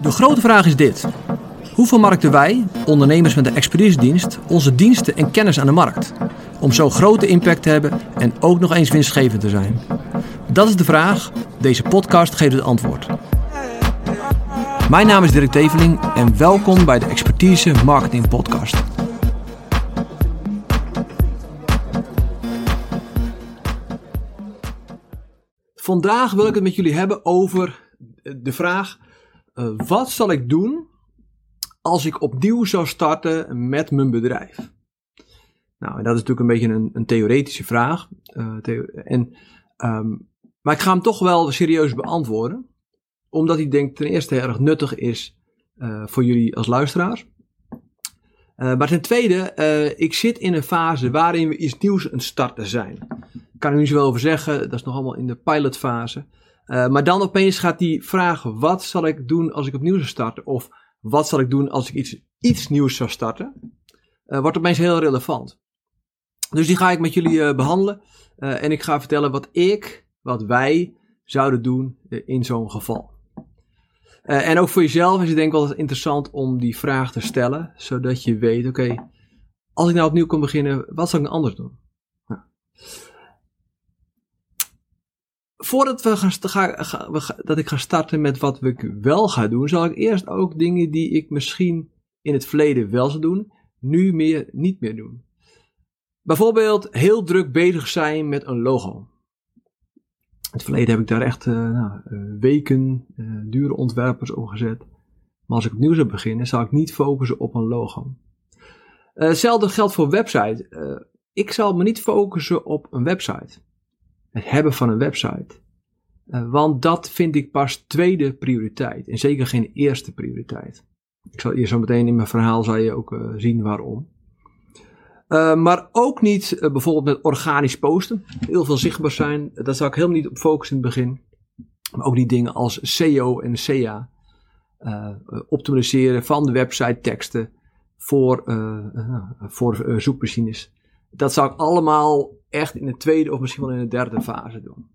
De grote vraag is dit. Hoe vermarkten wij, ondernemers met een expeditiedienst, onze diensten en kennis aan de markt? Om zo grote impact te hebben en ook nog eens winstgevend te zijn. Dat is de vraag. Deze podcast geeft het antwoord. Mijn naam is Dirk Teveling en welkom bij de Expertise Marketing Podcast. Vandaag wil ik het met jullie hebben over de vraag: uh, wat zal ik doen als ik opnieuw zou starten met mijn bedrijf? Nou, en dat is natuurlijk een beetje een, een theoretische vraag. Theo en, um, maar ik ga hem toch wel serieus beantwoorden, omdat ik denk ten eerste erg nuttig is uh, voor jullie als luisteraars. maar ten tweede, ik zit in een fase waarin we iets nieuws aan het starten zijn kan er niet zoveel over zeggen. Dat is nog allemaal in de pilotfase. Uh, maar dan opeens gaat die vraag: wat zal ik doen als ik opnieuw zou starten? Of wat zal ik doen als ik iets, iets nieuws zou starten? Uh, wordt opeens heel relevant. Dus die ga ik met jullie uh, behandelen. en ik ga vertellen wat ik, wat wij zouden doen in zo'n geval. en ook voor jezelf is het denk ik wel interessant om die vraag te stellen. Zodat je weet: oké, als ik nou opnieuw kan beginnen, wat zou ik nou anders doen? Voordat we ga, dat ik ga starten met wat ik wel ga doen, zal ik eerst ook dingen die ik misschien in het verleden wel zou doen, nu meer niet meer doen. Bijvoorbeeld heel druk bezig zijn met een logo. In het verleden heb ik daar echt uh, nou, eh, weken uh, dure ontwerpers op gezet. Maar als ik opnieuw zou beginnen, zou ik niet focussen op een logo. hetzelfde geldt voor website. ik zal me niet focussen op een website het hebben van een website. Uh, want dat vind ik pas tweede prioriteit en zeker geen eerste prioriteit. Ik zal hier zo meteen in mijn verhaal zal je ook uh, zien waarom. Uh, maar ook niet bijvoorbeeld met organisch posten. Heel veel zichtbaar zijn. Daar zou ik helemaal niet op focussen in het begin. Maar ook niet dingen als SEO en SEA. optimaliseren van de website teksten voor, voor zoekmachines. Dat zou ik allemaal echt in de tweede of misschien wel in de derde fase doen.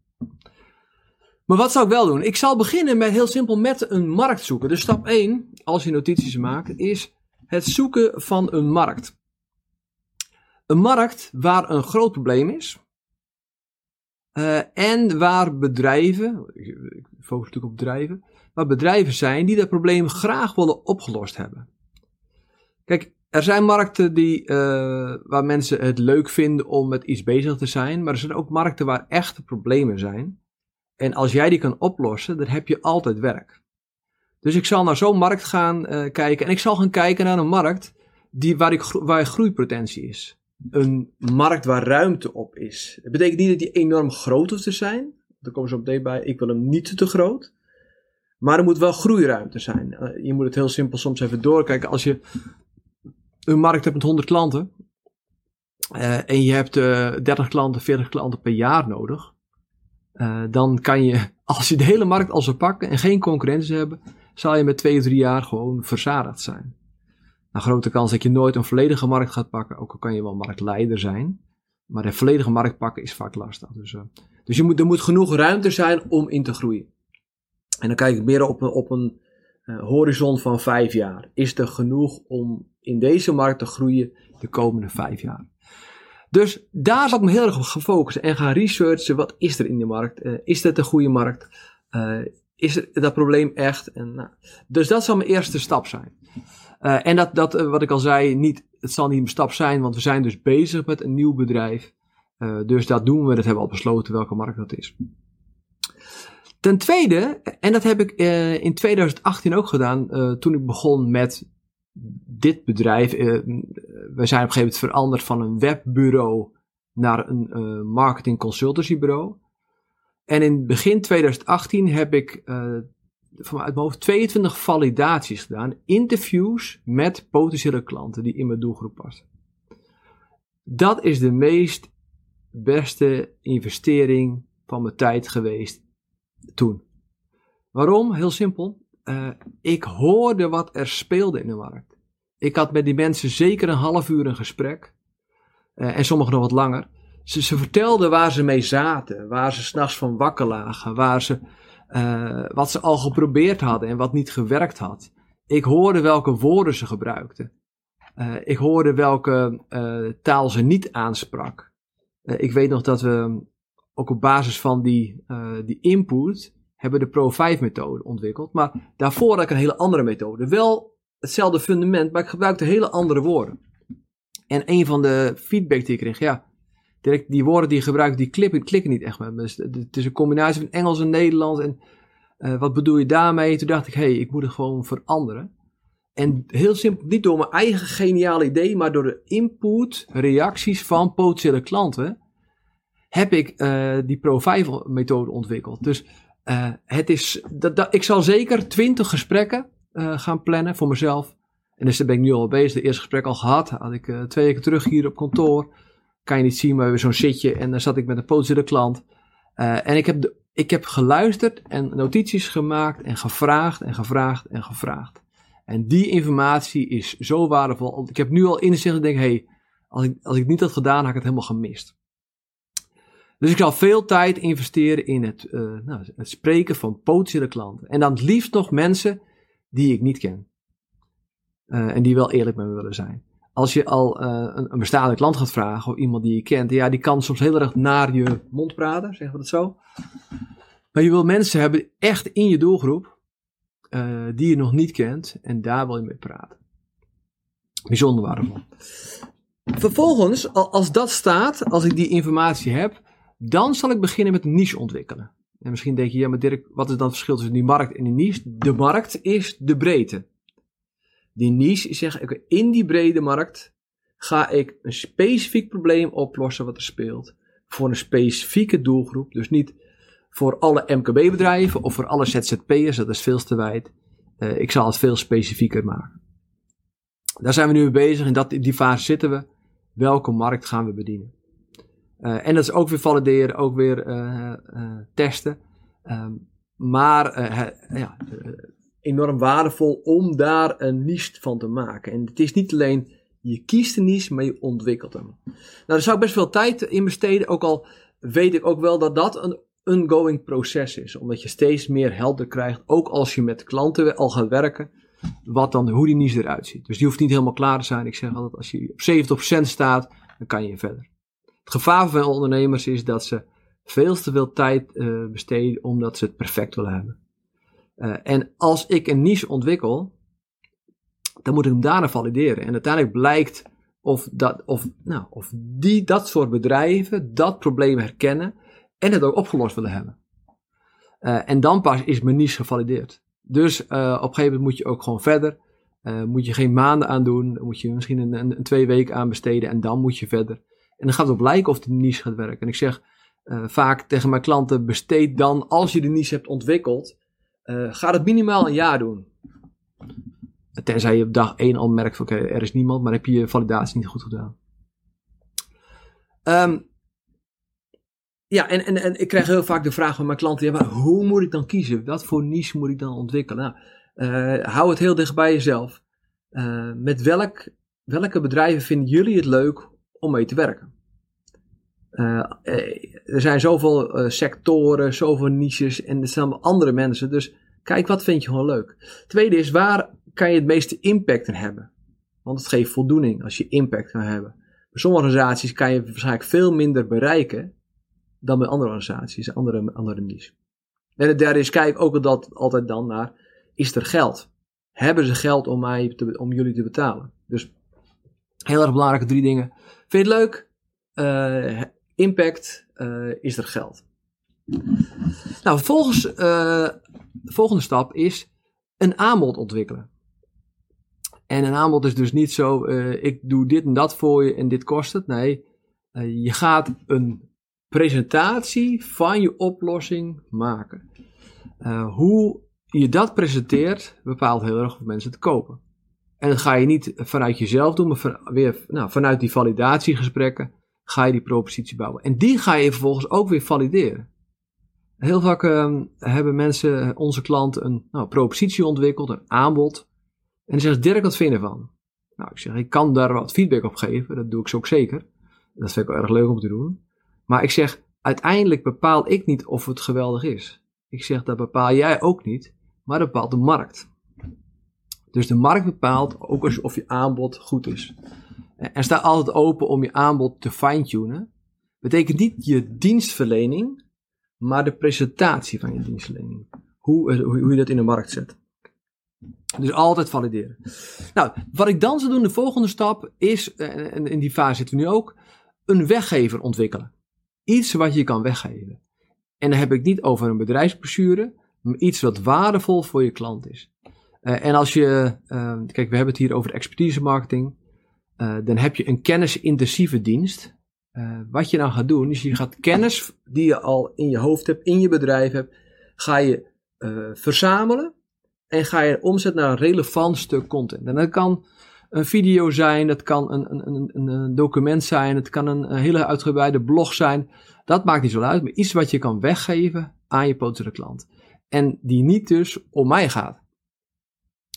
Maar wat zou ik wel doen? Ik zal beginnen met heel simpel met een markt zoeken. Dus stap 1, als je notities maakt, is het zoeken van een markt. Een markt waar een groot probleem is. Uh, en waar bedrijven, ik focus natuurlijk op bedrijven, waar bedrijven zijn die dat probleem graag willen opgelost hebben. Kijk, er zijn markten die, uh, waar mensen het leuk vinden om met iets bezig te zijn, maar er zijn ook markten waar echte problemen zijn. En als jij die kan oplossen, dan heb je altijd werk. Dus ik zal naar zo'n markt gaan uh, kijken en ik zal gaan kijken naar een markt die, waar, ik, waar groeipotentie is. Een markt waar ruimte op is. Dat betekent niet dat die enorm groot hoeft te zijn. Daar komen ze op meteen bij. Ik wil hem niet te groot. Maar er moet wel groeiruimte zijn. Uh, je moet het heel simpel soms even doorkijken. Als je een markt hebt met 100 klanten uh, en je hebt uh, eh, 30 klanten, 40 klanten per jaar nodig, uh, dan kan je, als je de hele markt al zou pakken en geen concurrentie hebben, zal je met twee of drie jaar gewoon verzadigd zijn. Een grote kans dat je nooit een volledige markt gaat pakken, ook al kan je wel marktleider zijn. Maar de volledige markt pakken is vaak lastig. Dus, dus je moet, er moet genoeg ruimte zijn om in te groeien. En dan kijk ik meer op, op een horizon van vijf jaar. Is er genoeg om in deze markt te groeien de komende vijf jaar. Dus daar ik me heel erg op gaan focussen en gaan researchen. Wat is er in de markt? Uh, is dat een goede markt? Uh, is dat probleem echt? En, nou, dus dat zal mijn eerste stap zijn. Uh, en dat, dat wat ik al zei, niet, het zal niet een stap zijn, want we zijn dus bezig met een nieuw bedrijf. dus dat doen we, dat hebben we al besloten welke markt dat is. Ten tweede, en dat heb ik in 2018 ook gedaan, toen ik begon met dit bedrijf, uh, we zijn op een gegeven moment veranderd van een webbureau naar een uh, marketing consultancybureau. En in begin 2018 heb ik uh, van uit mijn hoofd 22 validaties gedaan, interviews met potentiële klanten die in mijn doelgroep passen. Dat is de meest beste investering van mijn tijd geweest toen. Waarom? Heel simpel. Uh, ik hoorde wat er speelde in de markt. Ik had met die mensen zeker een half uur een gesprek. Uh, en sommigen nog wat langer. Ze, ze vertelden waar ze mee zaten. Waar ze s'nachts van wakker lagen. Waar ze uh, wat ze al geprobeerd hadden en wat niet gewerkt had. Ik hoorde welke woorden ze gebruikten. Ik hoorde welke taal ze niet aansprak. ik weet nog dat we ook op basis van die, die input hebben de Pro 5 methode ontwikkeld. Maar daarvoor had ik een hele andere methode. Wel hetzelfde fundament, maar ik gebruikte hele andere woorden. En een van de feedback die ik kreeg, ja, direct die woorden die je gebruikt, die klikken, klikken niet echt met me. Dus het is een combinatie van Engels en Nederlands. En uh, wat bedoel je daarmee? Toen dacht ik, hé, hey, ik moet het gewoon veranderen. En heel simpel, niet door mijn eigen geniale idee, maar door de input, reacties van potentiële klanten, heb ik uh, die Pro 5 methode ontwikkeld. Dus uh, het is, dat, ik zal zeker 20 gesprekken gaan plannen voor mezelf. En dus daar ben ik nu al bezig. De eerste gesprek al gehad. Had ik twee weken terug hier op kantoor kan je niet zien, maar we zo'n zitje en dan zat ik met een potentiële klant. En ik heb, de, ik heb geluisterd en notities gemaakt en gevraagd en gevraagd en gevraagd. En die informatie is zo waardevol. Ik heb nu al inzicht en denk, hé, hey, als, ik, als ik niet had gedaan, had ik het helemaal gemist. Dus ik zal veel tijd investeren in het, uh, nou, het spreken van potentiële klanten. En dan het liefst nog mensen die ik niet ken. Uh, en die wel eerlijk met me willen zijn als je al uh, een, een, bestaande klant gaat vragen of iemand die je kent, ja, die kan soms heel erg naar je mond praten, zeggen we dat zo. Maar je wil mensen hebben echt in je doelgroep die je nog niet kent en daar wil je mee praten. Bijzonder waardevol. Vervolgens, als dat staat, als ik die informatie heb, dan zal ik beginnen met niche ontwikkelen. En misschien denk je, ja, maar Dirk, wat is dan het verschil tussen die markt en die niche? De markt is de breedte. Die niche is zeggen, in die brede markt ga ik een specifiek probleem oplossen wat er speelt. Voor een specifieke doelgroep. Dus niet voor alle MKB-bedrijven of voor alle ZZP'ers, dat is veel te wijd. Uh, ik zal het veel specifieker maken. Daar zijn we nu mee bezig. In dat, in die fase zitten we. Welke markt gaan we bedienen? Uh, en dat is ook weer valideren, ook weer uh, testen. Um, maar ja, enorm waardevol om daar een niche van te maken. En het is niet alleen je kiest een niche, maar je ontwikkelt hem. Nou, daar zou ik best veel tijd in besteden, ook al weet ik ook wel dat dat een ongoing proces is. Omdat je steeds meer helder krijgt, ook als je met klanten al gaat werken, wat dan, hoe die niche eruit ziet. Dus die hoeft niet helemaal klaar te zijn. Ik zeg altijd, als je op 70% staat, dan kan je verder. Het gevaar van ondernemers is dat ze veel te veel tijd uh, besteden omdat ze het perfect willen hebben. Uh, en als ik een niche ontwikkel, dan moet ik hem daarna valideren. En uiteindelijk blijkt of, dat, of, nou, of die, dat soort bedrijven dat probleem herkennen en het ook opgelost willen hebben. Uh, en dan pas is mijn niche gevalideerd. Dus op een gegeven moment moet je ook gewoon verder. Moet je geen maanden aan doen. Moet je misschien een, een, een, twee weken aan besteden. En dan moet je verder. En dan gaat het op lijken of de niche gaat werken. En ik zeg vaak tegen mijn klanten: besteed dan, als je de niche hebt ontwikkeld, uh, ga het minimaal een jaar doen. Tenzij je op dag 1 al merkt oké, er is niemand, maar heb je je validatie niet goed gedaan. Um, ja, en, en, en ik krijg heel vaak de vraag van mijn klanten, ja, maar hoe moet ik dan kiezen? Wat voor niche moet ik dan ontwikkelen? Nou, uh, hou het heel dicht bij jezelf. Met welk, welke bedrijven vinden jullie het leuk om mee te werken? Uh, er zijn zoveel uh, sectoren, zoveel niches en er zijn andere mensen. Dus kijk, wat vind je gewoon leuk? Tweede is, waar kan je het meeste impact in hebben? Want het geeft voldoening als je impact kan hebben. Bij sommige organisaties kan je waarschijnlijk veel minder bereiken dan bij andere organisaties, andere, andere niches. En het derde is, kijk ook dat, altijd dan naar, is er geld? Hebben ze geld om, mij om jullie te betalen? Dus heel erg belangrijke drie dingen. Vind je het leuk? Uh, impact uh, is er geld. Nou, vervolgens, de volgende stap is een aanbod ontwikkelen. En een aanbod is dus niet zo, ik doe dit en dat voor je en dit kost het. Nee, je gaat een presentatie van je oplossing maken. hoe je dat presenteert bepaalt heel erg of mensen het kopen. En dat ga je niet vanuit jezelf doen, maar weer nou, vanuit die validatiegesprekken ga je die propositie bouwen. En die ga je vervolgens ook weer valideren. Heel vaak uh, hebben mensen, onze klanten, een nou, propositie ontwikkeld, een aanbod. En dan zegt Dirk, wat vind je ervan? Nou, ik zeg, ik kan daar wat feedback op geven. Dat doe ik zo ook zeker. Dat vind ik wel erg leuk om te doen. Maar ik zeg, uiteindelijk bepaal ik niet of het geweldig is. Ik zeg dat bepaal jij ook niet, maar dat bepaalt de markt. Dus de markt bepaalt ook of je aanbod goed is. En sta altijd open om je aanbod te fine-tunen. Betekent niet je dienstverlening, maar de presentatie van je dienstverlening. Hoe, hoe, hoe je dat in de markt zet. Dus altijd valideren. Nou, wat ik dan zou doen, de volgende stap is, en in die fase zitten we nu ook, een weggever ontwikkelen. Iets wat je kan weggeven. En dan heb ik niet over een bedrijfsbrochure, maar iets wat waardevol voor je klant is. Uh, en als je, uh, kijk, we hebben het hier over expertise marketing. Uh, dan heb je een kennisintensieve dienst. wat je dan gaat doen, is je gaat kennis die je al in je hoofd hebt, in je bedrijf hebt, ga je verzamelen en ga je omzetten naar een relevant stuk content. En dat kan een video zijn, dat kan een, een, een, een document zijn, het kan een, hele uitgebreide blog zijn. Dat maakt niet zo uit, maar iets wat je kan weggeven aan je potentiële klant. En die niet dus om mij gaat.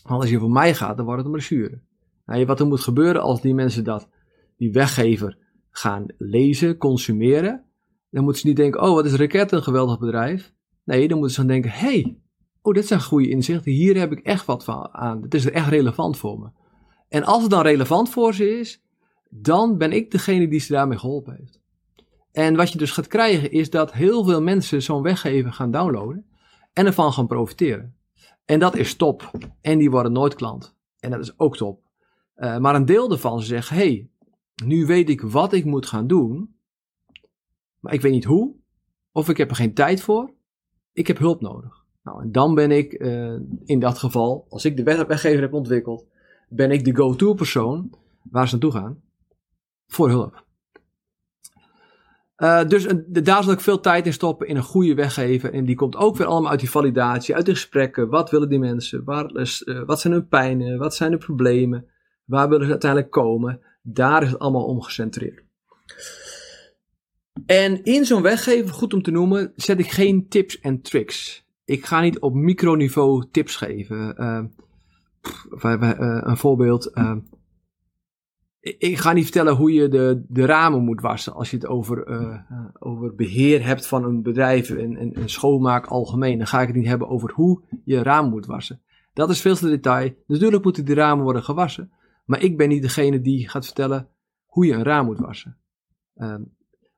Want als je voor mij gaat, dan wordt het een brochure. Nou, wat er moet gebeuren als die mensen dat, die weggever, gaan lezen, consumeren, dan moeten ze niet denken, oh wat is Raket een geweldig bedrijf. Nee, dan moeten ze dan denken, hey, oh dit zijn goede inzichten, hier heb ik echt wat van aan. Het is echt relevant voor me. En als het dan relevant voor ze is, dan ben ik degene die ze daarmee geholpen heeft. En wat je dus gaat krijgen is dat heel veel mensen zo'n weggever gaan downloaden en ervan gaan profiteren. En dat is top. En die worden nooit klant. En dat is ook top. Uh, maar een deel daarvan zegt: hey, nu weet ik wat ik moet gaan doen, maar ik weet niet hoe, of ik heb er geen tijd voor, ik heb hulp nodig. Nou, en dan ben ik uh, in dat geval, als ik de weggever heb ontwikkeld, ben ik de go-to persoon waar ze naartoe gaan voor hulp. Uh, dus daar zal ik veel tijd in stoppen in een goede weggever. En die komt ook weer allemaal uit die validatie, uit de gesprekken. Wat willen die mensen? Waar, uh, wat zijn hun pijnen? Wat zijn de problemen? Waar willen ze uiteindelijk komen? Daar is het allemaal om gecentreerd. En in zo'n weggever, goed om te noemen, zet ik geen tips en tricks. Ik ga niet op microniveau tips geven. Uh, een voorbeeld ik ga niet vertellen hoe je de, de ramen moet wassen als je het over, uh, over beheer hebt van een bedrijf en, en, en, schoonmaak algemeen. Dan ga ik het niet hebben over hoe je raam moet wassen. Dat is veel te detail. Natuurlijk moeten die ramen worden gewassen. Maar ik ben niet degene die gaat vertellen hoe je een raam moet wassen. Uh,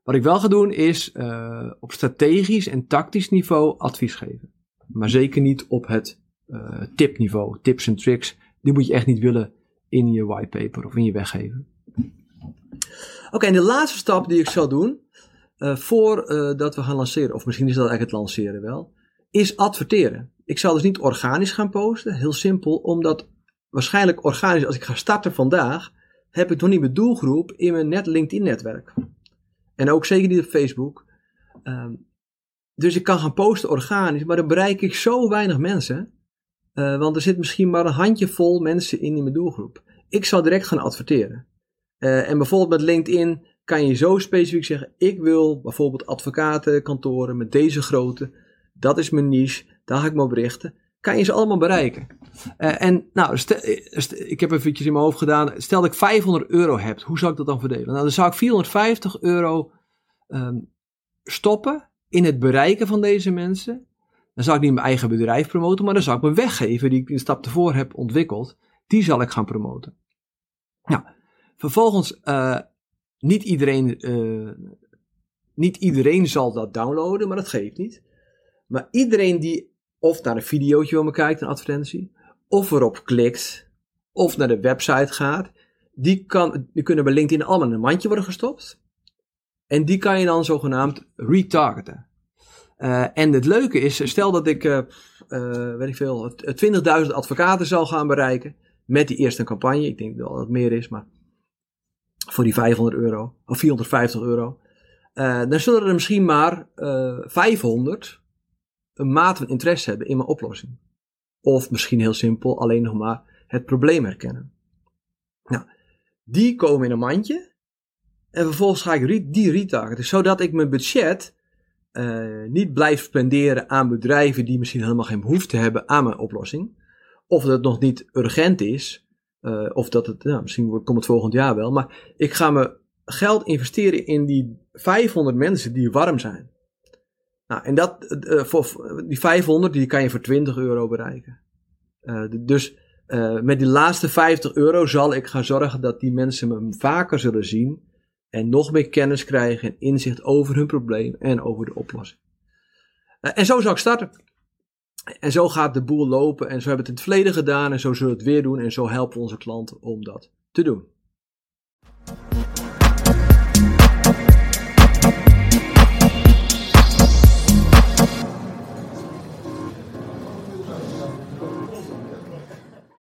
wat ik wel ga doen is uh, op strategisch en tactisch niveau advies geven. Maar zeker niet op het tipniveau. Tips en tricks, die moet je echt niet willen in je whitepaper of in je weggeven. Oké, en de laatste stap die ik zal doen, uh, voordat we gaan lanceren, of misschien is dat eigenlijk het lanceren wel, is adverteren. Ik zal dus niet organisch gaan posten, heel simpel, omdat waarschijnlijk organisch, als ik ga starten vandaag, heb ik nog niet mijn doelgroep in mijn net LinkedIn-netwerk. En ook zeker niet op Facebook. Uh, dus ik kan gaan posten organisch, maar dan bereik ik zo weinig mensen. Uh, want er zit misschien maar een handjevol mensen in in mijn doelgroep. Ik zal direct gaan adverteren. Uh, en bijvoorbeeld met LinkedIn kan je zo specifiek zeggen: ik wil bijvoorbeeld advocatenkantoren met deze grootte. Dat is mijn niche. Daar ga ik me op richten. Kan je ze allemaal bereiken. Uh, en nou, ik heb even in mijn hoofd gedaan. Stel dat ik 500 euro heb. Hoe zou ik dat dan verdelen? Nou, dan zou ik 450 euro um, stoppen in het bereiken van deze mensen. Dan zou ik niet mijn eigen bedrijf promoten, maar dan zou ik mijn weggeven die ik een stap tevoren heb ontwikkeld, die zal ik gaan promoten. Nou, vervolgens, uh, niet, iedereen, uh, niet iedereen zal dat downloaden, maar dat geeft niet. Maar iedereen die of naar een videootje wil me kijkt, een advertentie, of erop klikt, of naar de website gaat, die, kan, die kunnen bij LinkedIn allemaal in een mandje worden gestopt. En die kan je dan zogenaamd retargeten. Uh, en het leuke is, stel dat ik, uh, uh, weet ik veel, 20.000 advocaten zal gaan bereiken met die eerste campagne. Ik denk wel dat het meer is, maar voor die 500 euro of 450 euro. dan zullen er misschien maar 500 een maat van interesse hebben in mijn oplossing. Of misschien heel simpel, alleen nog maar het probleem herkennen. Nou, die komen in een mandje. En vervolgens ga ik die retargeten, zodat ik mijn budget uh, niet blijf spenderen aan bedrijven die misschien helemaal geen behoefte hebben aan mijn oplossing. Of dat het nog niet urgent is. Uh, of dat het, nou, misschien komt het volgend jaar wel. Maar ik ga mijn geld investeren in die 500 mensen die warm zijn. Nou, en dat, uh, voor, die 500 die kan je voor 20 euro bereiken. Dus met die laatste 50 euro zal ik gaan zorgen dat die mensen me vaker zullen zien. En nog meer kennis krijgen en inzicht over hun probleem en over de oplossing. en zo zou ik starten. En zo gaat de boel lopen. En zo hebben we het in het verleden gedaan. En zo zullen we het weer doen. En zo helpen we onze klanten om dat te doen.